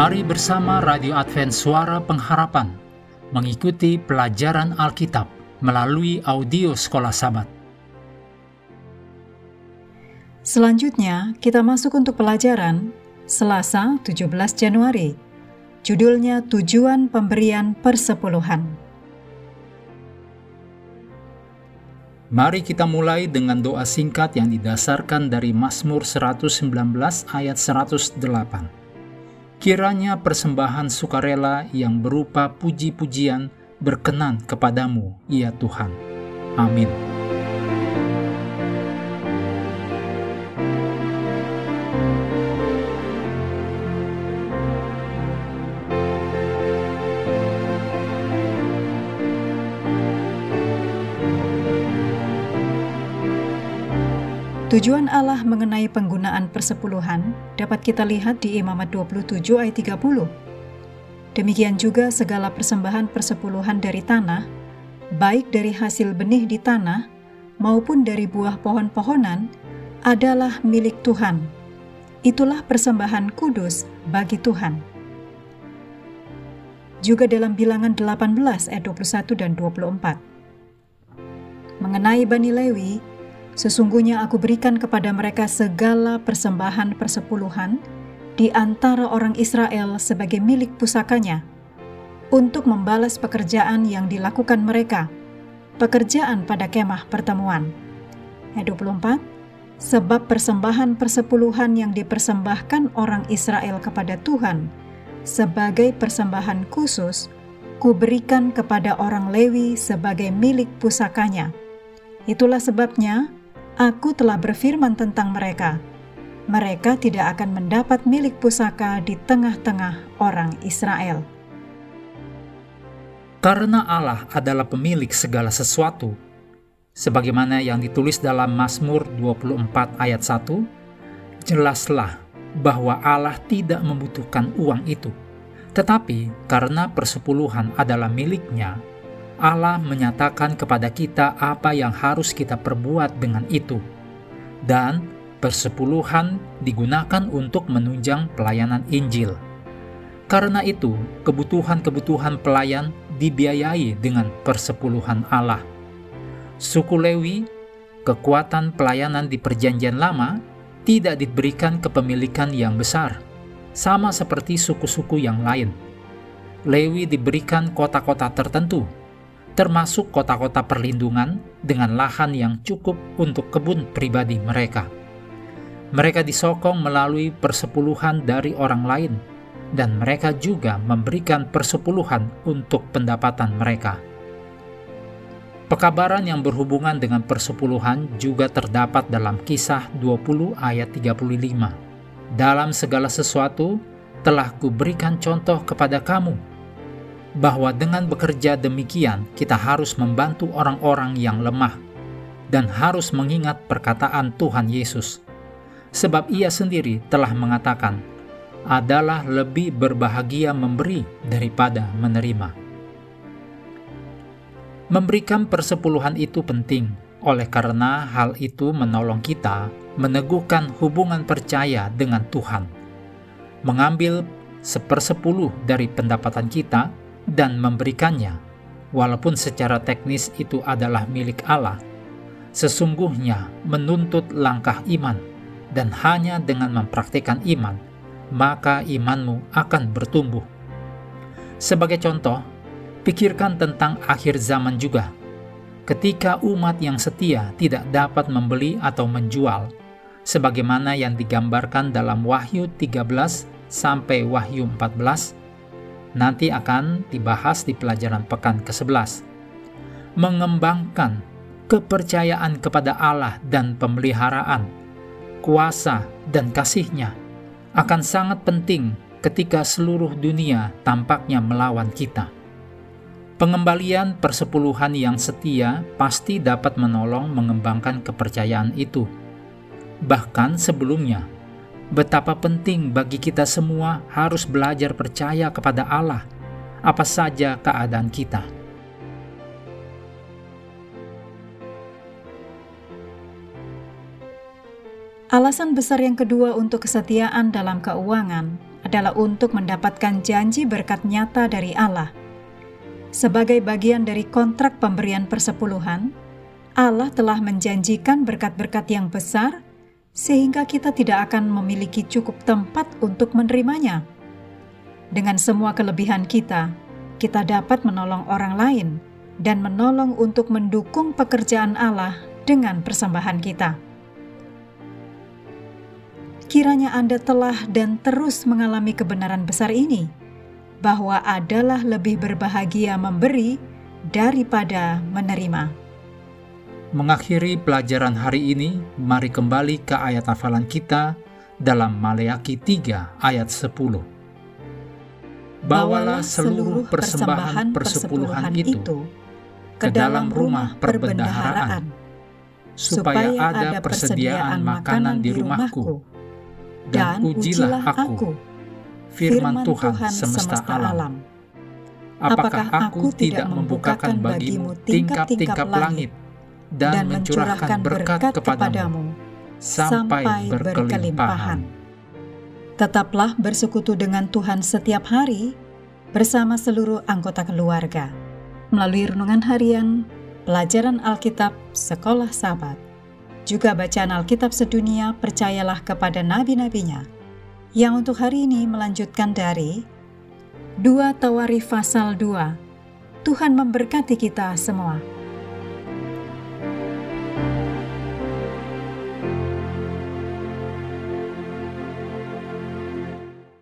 Mari bersama Radio Advent Suara Pengharapan mengikuti pelajaran Alkitab melalui audio Sekolah Sabat. Selanjutnya, kita masuk untuk pelajaran Selasa 17 Januari. Judulnya Tujuan Pemberian Persepuluhan. Mari kita mulai dengan doa singkat yang didasarkan dari Mazmur 119 ayat 108. Kiranya persembahan sukarela yang berupa puji-pujian berkenan kepadamu, ya Tuhan. Amin. Tujuan Allah mengenai penggunaan persepuluhan dapat kita lihat di Imamat 27 ayat 30. Demikian juga segala persembahan persepuluhan dari tanah, baik dari hasil benih di tanah maupun dari buah pohon-pohonan, adalah milik Tuhan. Itulah persembahan kudus bagi Tuhan. Juga dalam bilangan 18 ayat 21 dan 24. Mengenai Bani Lewi, Sesungguhnya aku berikan kepada mereka segala persembahan persepuluhan di antara orang Israel sebagai milik pusakanya, untuk membalas pekerjaan yang dilakukan mereka, pekerjaan pada kemah pertemuan. Ayat 24, sebab persembahan persepuluhan yang dipersembahkan orang Israel kepada Tuhan sebagai persembahan khusus, kuberikan kepada orang Lewi sebagai milik pusakanya. Itulah sebabnya Aku telah berfirman tentang mereka. Mereka tidak akan mendapat milik pusaka di tengah-tengah orang Israel. Karena Allah adalah pemilik segala sesuatu, sebagaimana yang ditulis dalam Mazmur 24 ayat 1, jelaslah bahwa Allah tidak membutuhkan uang itu. Tetapi karena persepuluhan adalah miliknya, Allah menyatakan kepada kita apa yang harus kita perbuat dengan itu. Dan persepuluhan digunakan untuk menunjang pelayanan Injil. Karena itu, kebutuhan-kebutuhan pelayan dibiayai dengan persepuluhan Allah. Suku Lewi, kekuatan pelayanan di Perjanjian Lama tidak diberikan kepemilikan yang besar, sama seperti suku-suku yang lain. Lewi diberikan kota-kota tertentu termasuk kota-kota perlindungan dengan lahan yang cukup untuk kebun pribadi mereka. Mereka disokong melalui persepuluhan dari orang lain, dan mereka juga memberikan persepuluhan untuk pendapatan mereka. Pekabaran yang berhubungan dengan persepuluhan juga terdapat dalam kisah 20 ayat 35. Dalam segala sesuatu telah kuberikan contoh kepada kamu, bahwa dengan bekerja demikian kita harus membantu orang-orang yang lemah dan harus mengingat perkataan Tuhan Yesus. Sebab ia sendiri telah mengatakan, adalah lebih berbahagia memberi daripada menerima. Memberikan persepuluhan itu penting, oleh karena hal itu menolong kita meneguhkan hubungan percaya dengan Tuhan. Mengambil sepersepuluh dari pendapatan kita dan memberikannya, walaupun secara teknis itu adalah milik Allah, sesungguhnya menuntut langkah iman, dan hanya dengan mempraktikkan iman, maka imanmu akan bertumbuh. Sebagai contoh, pikirkan tentang akhir zaman juga. Ketika umat yang setia tidak dapat membeli atau menjual, sebagaimana yang digambarkan dalam Wahyu 13 sampai Wahyu 14, nanti akan dibahas di pelajaran pekan ke-11. Mengembangkan kepercayaan kepada Allah dan pemeliharaan, kuasa dan kasihnya akan sangat penting ketika seluruh dunia tampaknya melawan kita. Pengembalian persepuluhan yang setia pasti dapat menolong mengembangkan kepercayaan itu. Bahkan sebelumnya, betapa penting bagi kita semua harus belajar percaya kepada Allah, apa saja keadaan kita. Alasan besar yang kedua untuk kesetiaan dalam keuangan adalah untuk mendapatkan janji berkat nyata dari Allah. Sebagai bagian dari kontrak pemberian persepuluhan, Allah telah menjanjikan berkat-berkat yang besar sehingga kita tidak akan memiliki cukup tempat untuk menerimanya. Dengan semua kelebihan kita, kita dapat menolong orang lain dan menolong untuk mendukung pekerjaan Allah dengan persembahan kita. Kiranya Anda telah dan terus mengalami kebenaran besar ini, bahwa adalah lebih berbahagia memberi daripada menerima. Mengakhiri pelajaran hari ini, mari kembali ke ayat hafalan kita dalam Maleaki 3 ayat 10. Bawalah seluruh persembahan persepuluhan itu ke dalam rumah perbendaharaan, supaya ada persediaan makanan di rumahku, dan ujilah aku, firman Tuhan semesta alam. Apakah aku tidak membukakan bagimu tingkap-tingkap langit dan mencurahkan berkat kepadamu sampai berkelimpahan. Tetaplah bersekutu dengan Tuhan setiap hari bersama seluruh anggota keluarga. Melalui renungan harian, pelajaran Alkitab, sekolah sahabat, juga bacaan Alkitab sedunia, percayalah kepada nabi-nabinya, yang untuk hari ini melanjutkan dari 2 Tawarif pasal 2. Tuhan memberkati kita semua.